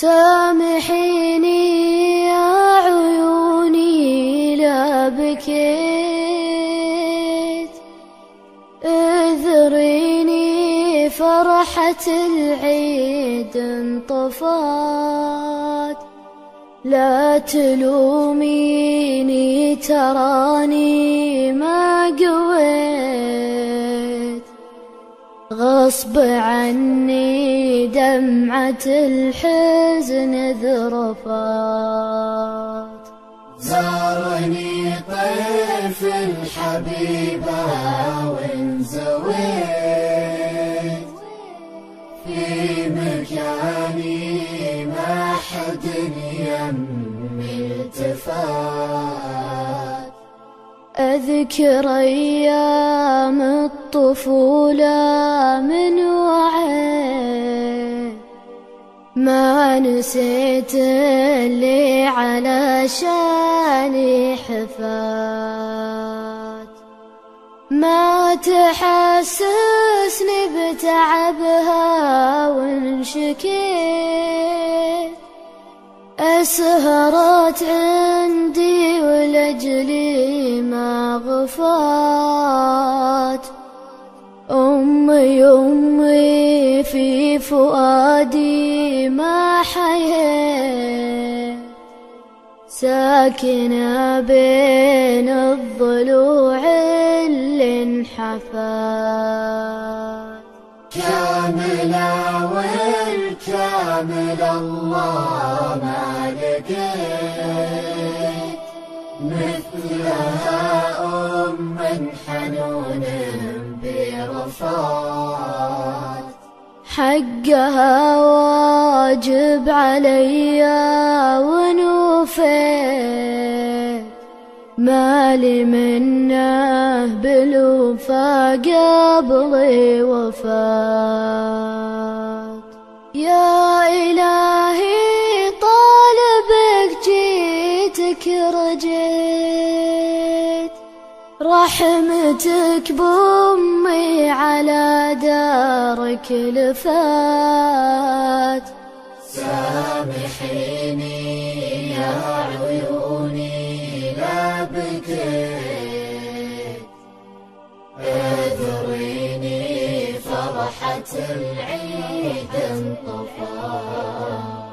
سامحيني يا عيوني لا بكيت. اذريني فرحة العيد انطفات. لا تلوميني تراني ما قويت. غصب عني دمعة الحزن ذرفات زارني طيف الحبيبة وانزويت. في مكاني ما حد يمي التفات. أذكر أيام الطفولة من وعي ما نسيت اللي علشاني حفات ما تحسسني بتعبها وانشكيت أسهرت عندي ولأجلي ما غفات أمي أمي في فؤادي ما حييت. ساكنة بين الضلوع اللي انحفات. كاملة والكامل الله ما لقيت. مثلها حقها واجب علي ونوفيت مالي منه بالوفا قبل وفات يا إلهي طالبك جيتك رجيت رحمتك بأمي على دارك لفات سامحيني يا عيوني لا بكيت. أذريني فرحة العيد انطفات